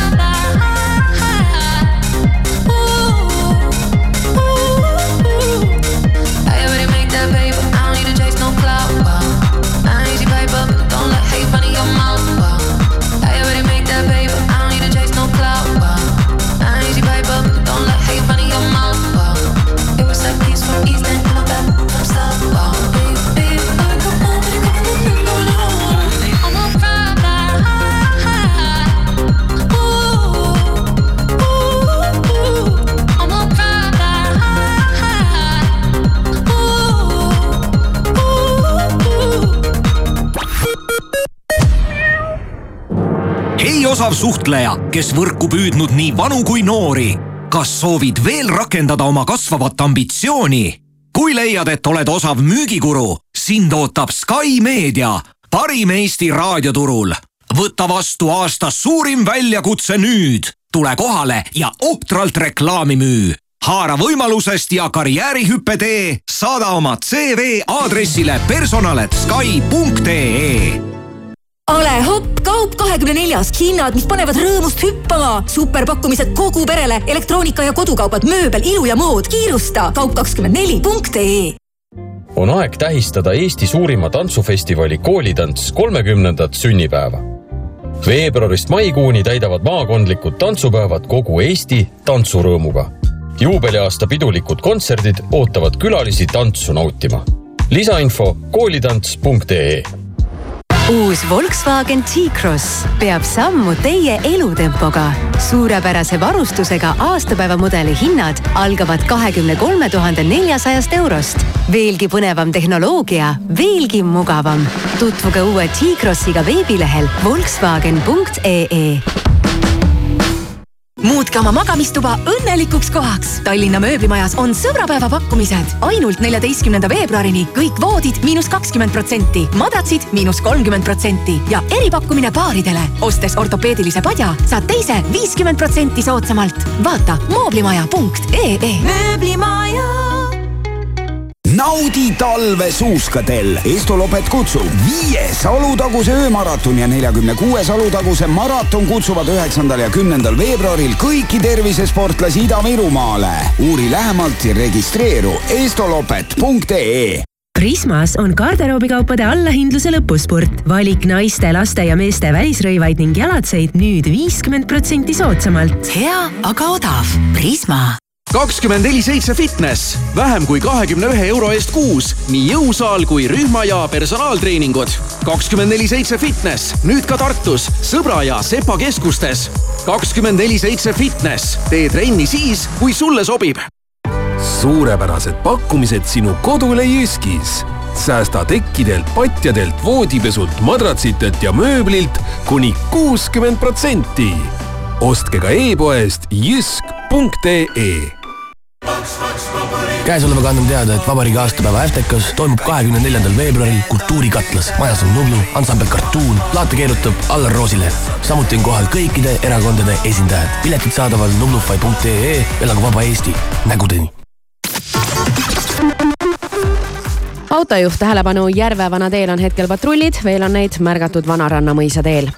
osav suhtleja, kes võrku püüdnud nii vanu kui noori. kas soovid veel rakendada oma kasvavat ambitsiooni? kui leiad, et oled osav müügikuru, sind ootab Sky Meedia, parim Eesti raadioturul. võta vastu aasta suurim väljakutse nüüd. tule kohale ja ohtralt reklaami müü haara võimalusest ja karjäärihüppe tee, saada oma CV aadressile personal.sky.ee ole hopp, kaup kahekümne neljas, hinnad, mis panevad rõõmust hüppama. superpakkumised kogu perele, elektroonika ja kodukaubad, mööbel, ilu ja mood. kiirusta kaup kakskümmend neli punkt ee on aeg tähistada Eesti suurima tantsufestivali Koolitants kolmekümnendat sünnipäeva. veebruarist maikuuni täidavad maakondlikud tantsupäevad kogu Eesti tantsurõõmuga. juubeliaasta pidulikud kontserdid ootavad külalisi tantsu nautima. lisainfo koolitants.ee uus Volkswagen T-Cross peab sammu teie elutempoga. suurepärase varustusega aastapäevamudeli hinnad algavad kahekümne kolme tuhande neljasajast eurost. veelgi põnevam tehnoloogia, veelgi mugavam. tutvuge uue T-Crossiga veebilehel Volkswagen.ee muutke oma magamistuba õnnelikuks kohaks. Tallinna mööblimajas on sõbrapäeva pakkumised ainult neljateistkümnenda veebruarini kõik voodid miinus kakskümmend protsenti, madratsid miinus kolmkümmend protsenti ja eripakkumine paaridele. ostes ortopeedilise padja, saad teise viiskümmend protsenti soodsamalt. vaata mooblimaja.ee. mööblimaja. Naudi talve suuskadel. Estolopet kutsub viies Alutaguse öömaraton ja neljakümne kuues Alutaguse maraton kutsuvad üheksandal ja kümnendal veebruaril kõiki tervisesportlasi Ida-Virumaale. uuri lähemalt ja registreeru estolopet.ee Prismas on garderoobikaupade allahindluse lõpuspurt. valik naiste, laste ja meeste välisrõivaid ning jalatseid nüüd viiskümmend protsenti soodsamalt. hea, aga odav. Prisma kakskümmend neli seitse fitness, vähem kui kahekümne ühe euro eest kuus, nii jõusaal kui rühma ja personaaltreeningud. kakskümmend neli seitse fitness, nüüd ka Tartus, Sõbra ja Sepa keskustes. kakskümmend neli seitse fitness, tee trenni siis, kui sulle sobib. suurepärased pakkumised sinu kodule Jyskis. säästa tekkidelt, patjadelt, voodipesult, madratsitelt ja mööblilt kuni kuuskümmend protsenti. ostke ka e-poest jysk.ee käesolevaga annan teada, et vabariigi aastapäeva äftekas toimub kahekümne neljandal veebruaril Kultuurikatlas. majas on Nublu, ansambel Kartuun, plaate keerutab Allar Roosileht. samuti on kohal kõikide erakondade esindajad. piletid saadaval nublufai.ee, elagu vaba Eesti, nägudeni. autojuht tähelepanu, Järve vanateel on hetkel patrullid, veel on neid märgatud Vanaranna mõisa teel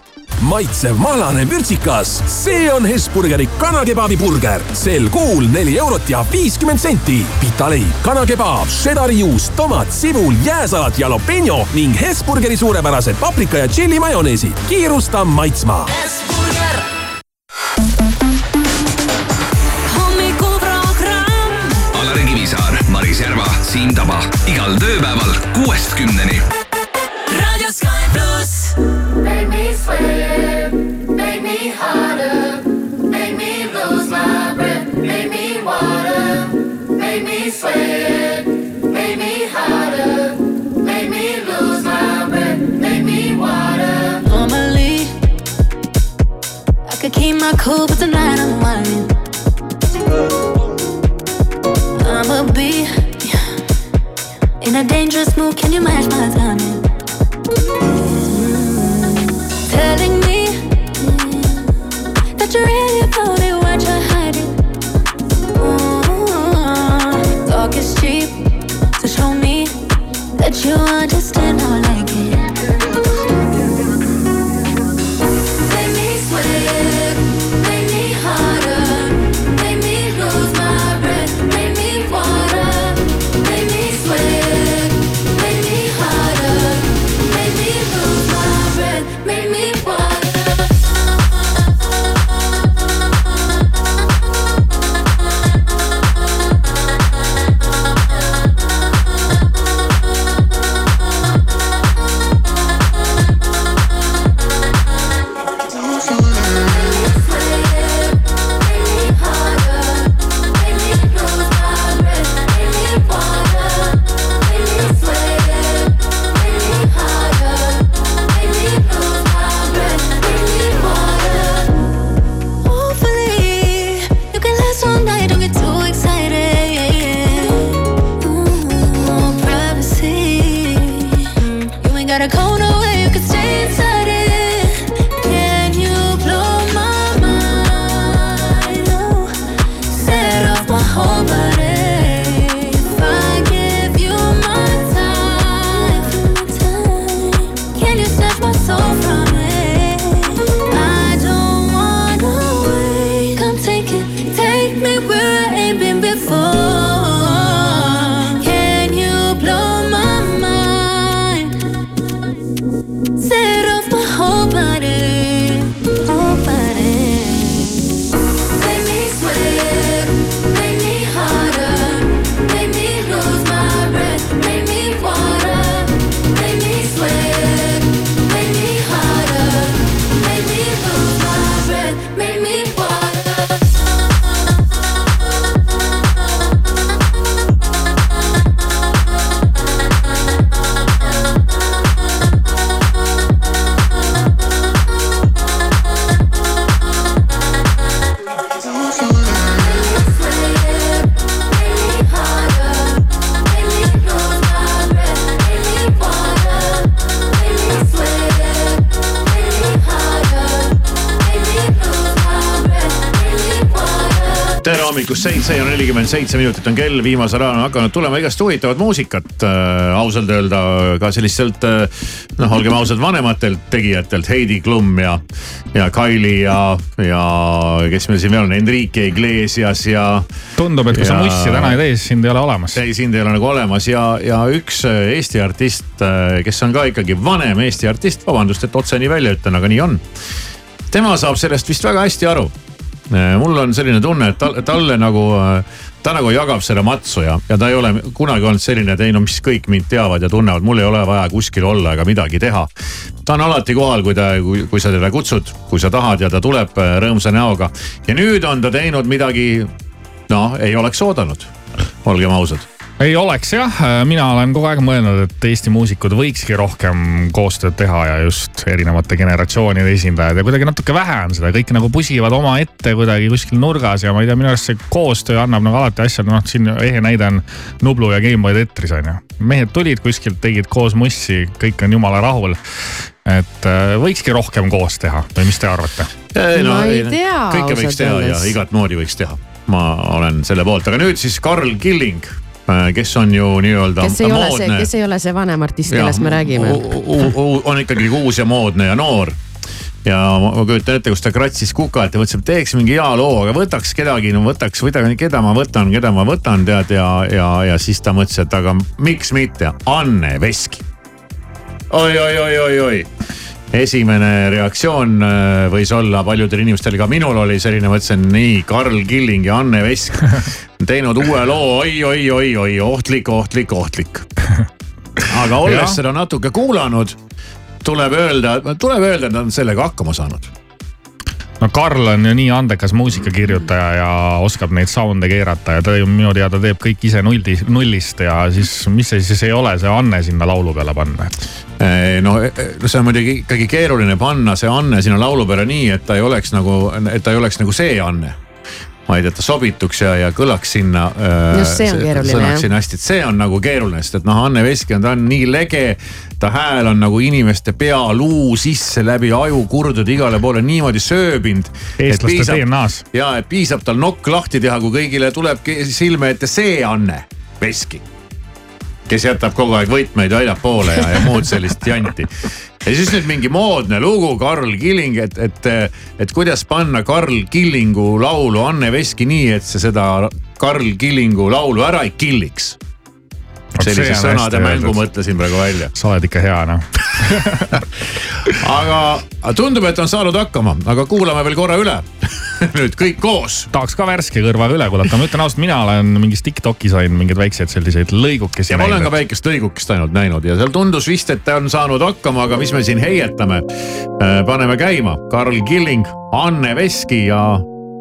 maitsev mahlane vürtsikas, see on Hesburgeri kanakebabi burger. sel kuul neli eurot ja viiskümmend senti. pitaleib, kanakebaab, šedari juust, tomat, sibul, jääsalat, jalapeno ning Hesburgeri suurepärased paprika ja tšilli majoneesid. kiirusta maitsma. Alari Kivisaar, Maris Järva, Siim Taba igal tööpäeval kuuest kümneni. In a dangerous mood. Can you match my timing? Telling me that you're really about it, what you're hiding. Ooh, talk is cheap, so show me that you understand hommikust, seitse ja nelikümmend seitse minutit on kell, viimasel ajal on hakanud tulema igast huvitavat muusikat äh,. ausalt öelda ka sellistelt äh, noh, olgem ausad, vanematelt tegijatelt, Heidi Klum ja, ja Kylie ja, ja kes meil siin veel on, Enrique Iglesias ja. tundub, et kui sa mussi täna ei tee, siis sind ei ole olemas. ei, sind ei ole nagu olemas ja, ja üks äh, Eesti artist, äh, kes on ka ikkagi vanem Eesti artist, vabandust, et otse nii välja ütlen, aga nii on. tema saab sellest vist väga hästi aru mul on selline tunne, et tal, talle nagu, ta nagu jagab selle matsu ja, ja ta ei ole kunagi olnud selline, et ei no mis kõik mind teavad ja tunnevad, mul ei ole vaja kuskil olla ega midagi teha. ta on alati kohal, kui ta, kui, kui sa teda kutsud, kui sa tahad ja ta tuleb äh, rõõmsa näoga. ja nüüd on ta teinud midagi, noh, ei oleks oodanud, olgem ausad ei oleks jah, mina olen kogu aeg mõelnud, et Eesti muusikud võikski rohkem koostööd teha ja just erinevate generatsioonide esindajad ja kuidagi natuke vähe on seda, kõik nagu pusivad omaette kuidagi kuskil nurgas ja ma ei tea, minu arust see koostöö annab nagu alati asjad, noh siin ehe näide on Nublu ja Gameboy Tetris on ju. mehed tulid kuskilt, tegid koos mussi, kõik on jumala rahul et äh, võikski rohkem koos teha või mis te arvate? No, ma ei tea. kõike võiks teha ja igat moodi võiks teha. ma olen selle poolt, aga nüüd siis Karl Killing Äh, kes on ju nii-öelda kes ei moodne. ole see, kes ei ole see vanem artist, kellest me räägime. on ikkagi uus ja moodne ja noor ja ma kujutan ette, kus ta kratsis kukalt ja mõtles, et teeks mingi hea loo, aga võtaks kedagi, no võtaks, võtaks, keda ma võtan, keda ma võtan, tead ja, ja, ja siis ta mõtles, et aga miks mitte, Anne Veski oi, oi, oi, oi, oi esimene reaktsioon äh, võis olla paljudel inimestel, ka minul oli selline, mõtlesin nii, Karl Killing ja Anne Vesk teinud uue loo oi, oi, oi, oi, ohtlik, ohtlik, ohtlik. aga olles seda natuke kuulanud, tuleb öelda, tuleb öelda, et nad on sellega hakkama saanud no Karl on ju nii andekas muusikakirjutaja ja oskab neid sound'e keerata ja ta ju minu teada teeb kõik ise nulli, nullist ja siis mis see siis ei ole, see Anne sinna laulu peale panna, et no see on muidugi ikkagi keeruline panna see Anne sinna laulu peale nii, et ta ei oleks nagu, et ta ei oleks nagu see Anne vaid et ta sobituks ja, ja kõlaks sinna. just see on keeruline jah. sinna hästi, et see on nagu keeruline, sest et noh, Anne Veski on, ta on nii lege. Ta hääl on nagu inimeste pea, luu sisse läbi aju kurdude igale poole niimoodi sööbinud. eestlaste DNA-s. ja, et piisab tal nokk lahti teha, kui kõigile tulebki silme ette see Anne Veski kes jätab kogu aeg võtmeid väljapoole ja, ja muud sellist janti. ja siis nüüd mingi moodne lugu, Karl Killing, et, et, et kuidas panna Karl Killingu laulu Anne Veski nii, et see seda Karl Killingu laulu ära ei killiks sellise sõnade mängu mõtlesin praegu välja. sa oled ikka hea noh aga tundub, et on saanud hakkama, aga kuulame veel korra üle nüüd kõik koos. tahaks ka värske kõrvaga üle kuulata, ma ütlen ausalt, mina olen mingis Tiktokis ainult mingeid väikseid selliseid lõigukesi. ja ma olen ka väikest lõigukest ainult näinud ja seal tundus vist, et ta on saanud hakkama, aga mis me siin heietame. paneme käima, Karl Killing, Anne Veski ja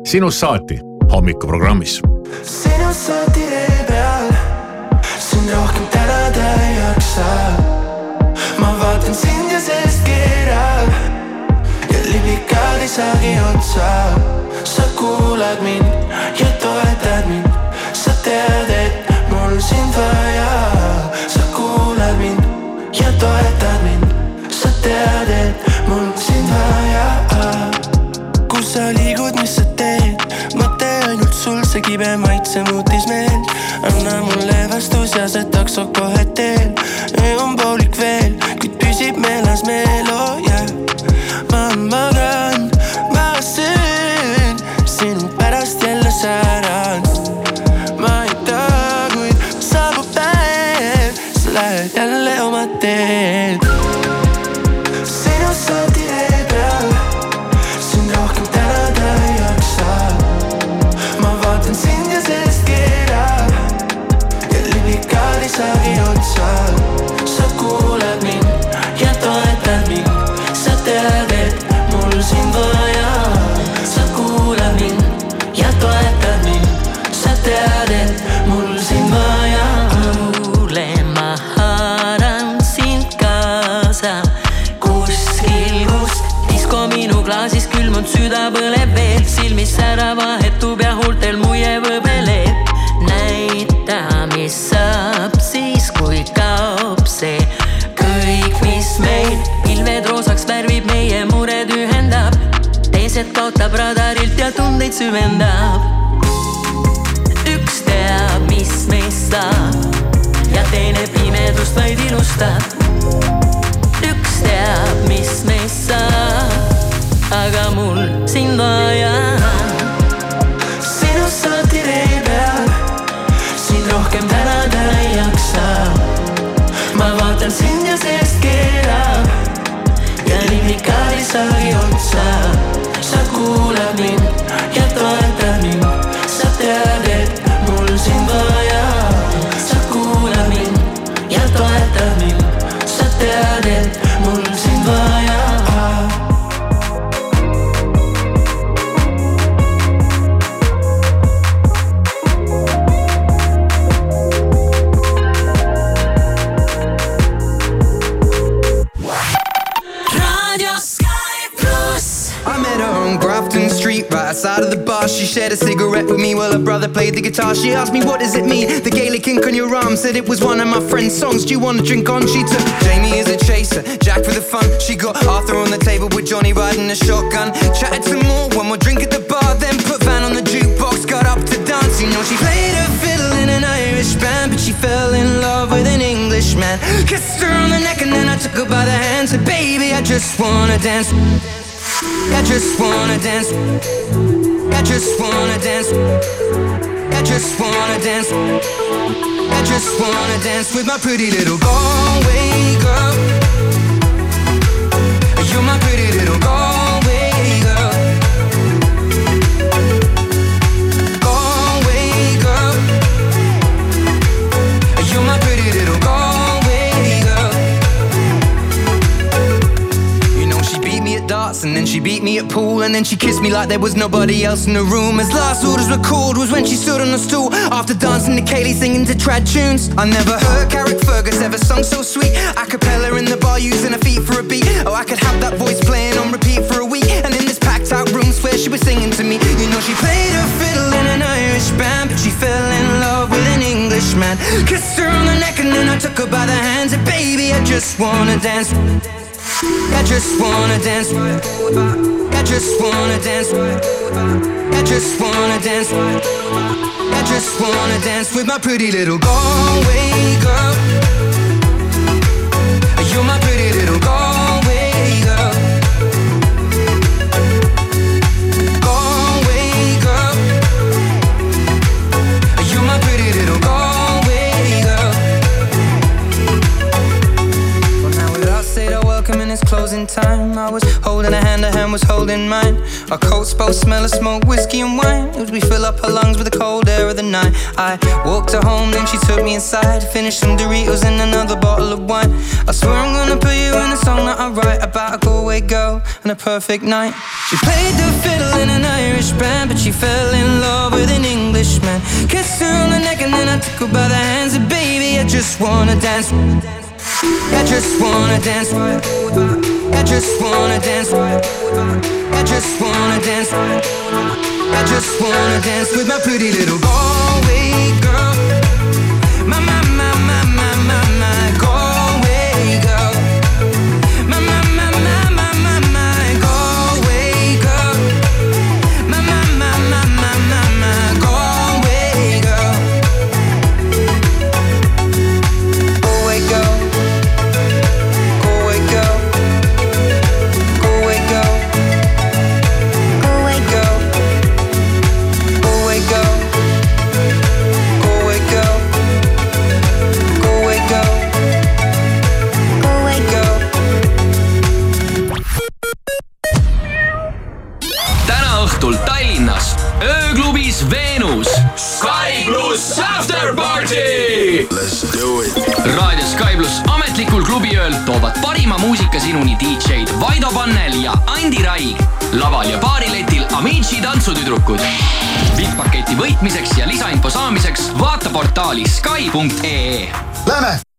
Sinust saati hommikuprogrammis. sinust saati vaatan sind ja sellest keerab ja liblikad ei saagi otsa. sa kuulad mind ja toetad mind, sa tead, et mul sind vaja. sa kuulad mind ja toetad mind, sa tead, et mul sind vaja kus sa liigud, mis sa teed, mõte ainult sul, see kibe maitse muutis meelt. anna mulle vastus ja see takso kohe teel. öö on poolik mured ühendab. teised kaotab radarilt ja tundeid süvendab unustab ja teine pimedust vaid ilustab. üks teab, mis meist saab, aga mul sind vaja. sinust saati tee peal, sind rohkem tänada ei jaksa. ma vaatan sind ja seest keerab ja nimikad ei saagi otsa. let me. Played the guitar. She asked me, What does it mean? The Gaelic ink on your arm said it was one of my friend's songs. Do you want to drink on? She took Jamie as a chaser, Jack for the fun. She got Arthur on the table with Johnny riding a shotgun. Chatted some more, one more drink at the bar, then put Van on the jukebox, got up to dance. You know, she played her fiddle in an Irish band, but she fell in love with an Englishman. Kissed her on the neck and then I took her by the hand. Said, Baby, I just wanna dance. I just wanna dance. I just wanna dance. I just wanna dance. I just wanna dance with my pretty little Galway girl. You're my pretty little and then she beat me at pool and then she kissed me like there was nobody else in the room. As last orders were called was when she stood on a stool after dancing to Kaylee singing to trad tunes. I never heard Carrick Fergus ever sung so sweet. A cappella in the bar using her feet for a beat. Oh, I could have that voice playing on repeat for a week. And in this packed out room, swear she was singing to me. You know she played her fiddle in an Irish band, but she fell in love with an Englishman. Kissed her on the neck and then I took her by the hands. And baby, I just wanna dance. I just wanna dance. I just wanna dance. I just wanna dance. I just wanna dance with my pretty little Galway girl. You're my and time. I was holding a hand, her hand was holding mine. Our coats both smell of smoke, whiskey and wine. As we fill up her lungs with the cold air of the night. I walked her home, then she took me inside. Finished some Doritos and another bottle of wine. I swear I'm gonna put you in a song that I write about a Galway girl and a perfect night. She played the fiddle in an Irish band, but she fell in love with an Englishman. Kissed her on the neck and then I took her by the hands. And baby, I just wanna dance. I just wanna dance. I just wanna dance. I just wanna dance. I just wanna dance with my pretty little Galway girl. Tallinnas ööklubis Veenus. Sky pluss after party. Let's do it. raadio Sky pluss ametlikul klubiööl toovad parima muusika sinuni DJ-d Vaido Pannel ja Andi Raig. laval ja baariletil Amici tantsutüdrukud. VIP-paketi võitmiseks ja lisainfo saamiseks vaata portaali Sky.ee. Lähme.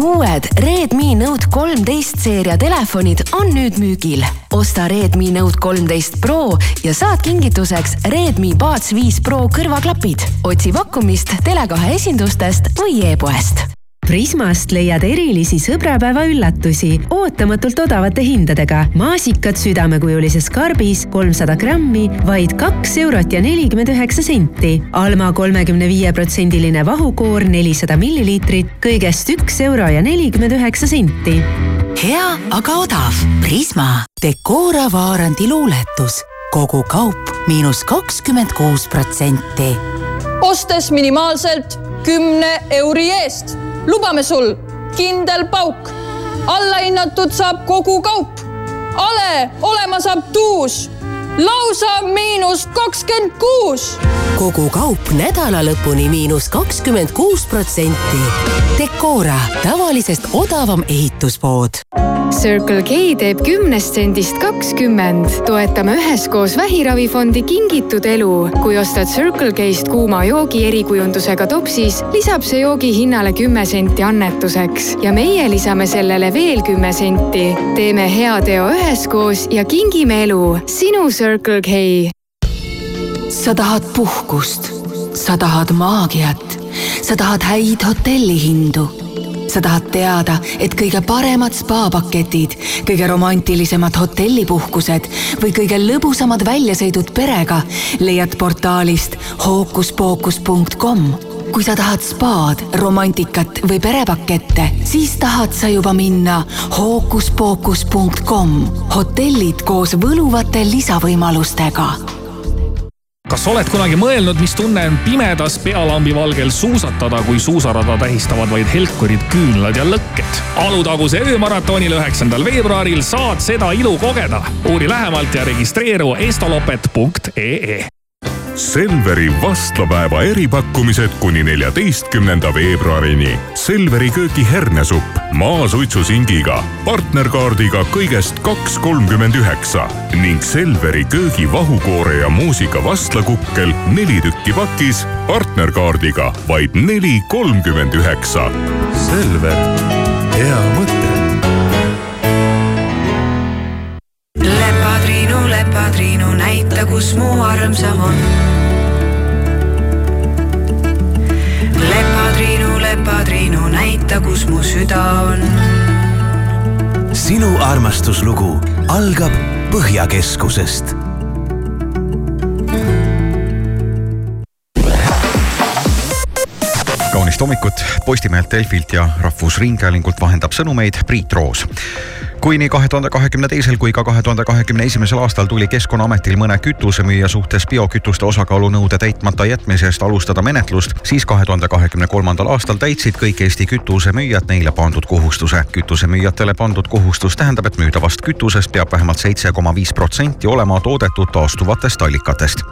Uued Redmi Note kolmteist seeria telefonid on nüüd müügil. osta Redmi Note kolmteist Pro ja saad kingituseks Redmi Buds viis Pro kõrvaklapid. otsi pakkumist Tele2 esindustest või e-poest Prismast leiad erilisi sõbrapäeva üllatusi ootamatult odavate hindadega. maasikad südamekujulises karbis kolmsada grammi, vaid kaks eurot ja nelikümmend üheksa senti. Alma kolmekümne viie protsendiline vahukoor nelisada milliliitrit, kõigest üks euro ja nelikümmend üheksa senti. hea, aga odav. Prisma. Decora Vaarandi luuletus. kogu kaup miinus kakskümmend kuus protsenti. ostes minimaalselt kümne euri eest. Lubame sul kindel pauk. allahinnatud saab kogu kaup. ale olema saab tuus lausa miinus kakskümmend kuus. kogu kaup nädala lõpuni miinus kakskümmend kuus protsenti. Decora, tavalisest odavam ehituspood. Circle K teeb kümnest sendist kakskümmend. toetame üheskoos Vähiravifondi Kingitud elu. kui ostad Circle K-st kuuma joogi erikujundusega topsis, lisab see joogi hinnale kümme senti annetuseks ja meie lisame sellele veel kümme senti. teeme hea teo üheskoos ja kingime elu. sinu Circle K. sa tahad puhkust, sa tahad maagiat, sa tahad häid hotellihindu. sa tahad teada, et kõige paremad spaapaketid, kõige romantilisemad hotellipuhkused või kõige lõbusamad väljasõidud perega leiad portaalist hookuspookus.com kui sa tahad spaad, romantikat või perepakette, siis tahad sa juba minna hookuspookus.com. hotellid koos võluvate lisavõimalustega kas oled kunagi mõelnud, mis tunne on pimedas pealambi valgel suusatada, kui suusarada tähistavad vaid helkurid, küünlad ja lõkked? Alutaguse öömaratonil üheksandal veebruaril saad seda ilu kogeda. uuri lähemalt ja registreeru estolopet.ee Selveri vastlapäeva eripakkumised kuni neljateistkümnenda veebruarini. Selveri köögi hernesupp maasuitsusingiga, partnerkaardiga kõigest kaks kolmkümmend üheksa ning Selveri köögi vahukoore ja muusika vastlakukkel neli tükki pakis, partnerkaardiga vaid neli kolmkümmend üheksa. Selver, hea mõte. Lepatriinu, lepatriinu, näita, kus mu armsam on. lepatriinu, lepatriinu, näita, kus mu süda on. sinu armastuslugu algab Põhjakeskusest kaunist hommikut Postimehelt, Delfilt ja Rahvusringhäälingult vahendab sõnumeid Priit Roos kui nii kahe tuhande kahekümne teisel kui ka kahe tuhande kahekümne esimesel aastal tuli Keskkonnaametil mõne kütusemüüja suhtes biokütuste osakaalu nõude täitmata jätmisest alustada menetlust, siis kahe tuhande kahekümne kolmandal aastal täitsid kõik Eesti kütusemüüjad neile pandud kohustuse. kütusemüüjatele pandud kohustus tähendab, et müüdavast kütusest peab vähemalt seitse koma viis protsenti olema toodetud taastuvatest allikatest.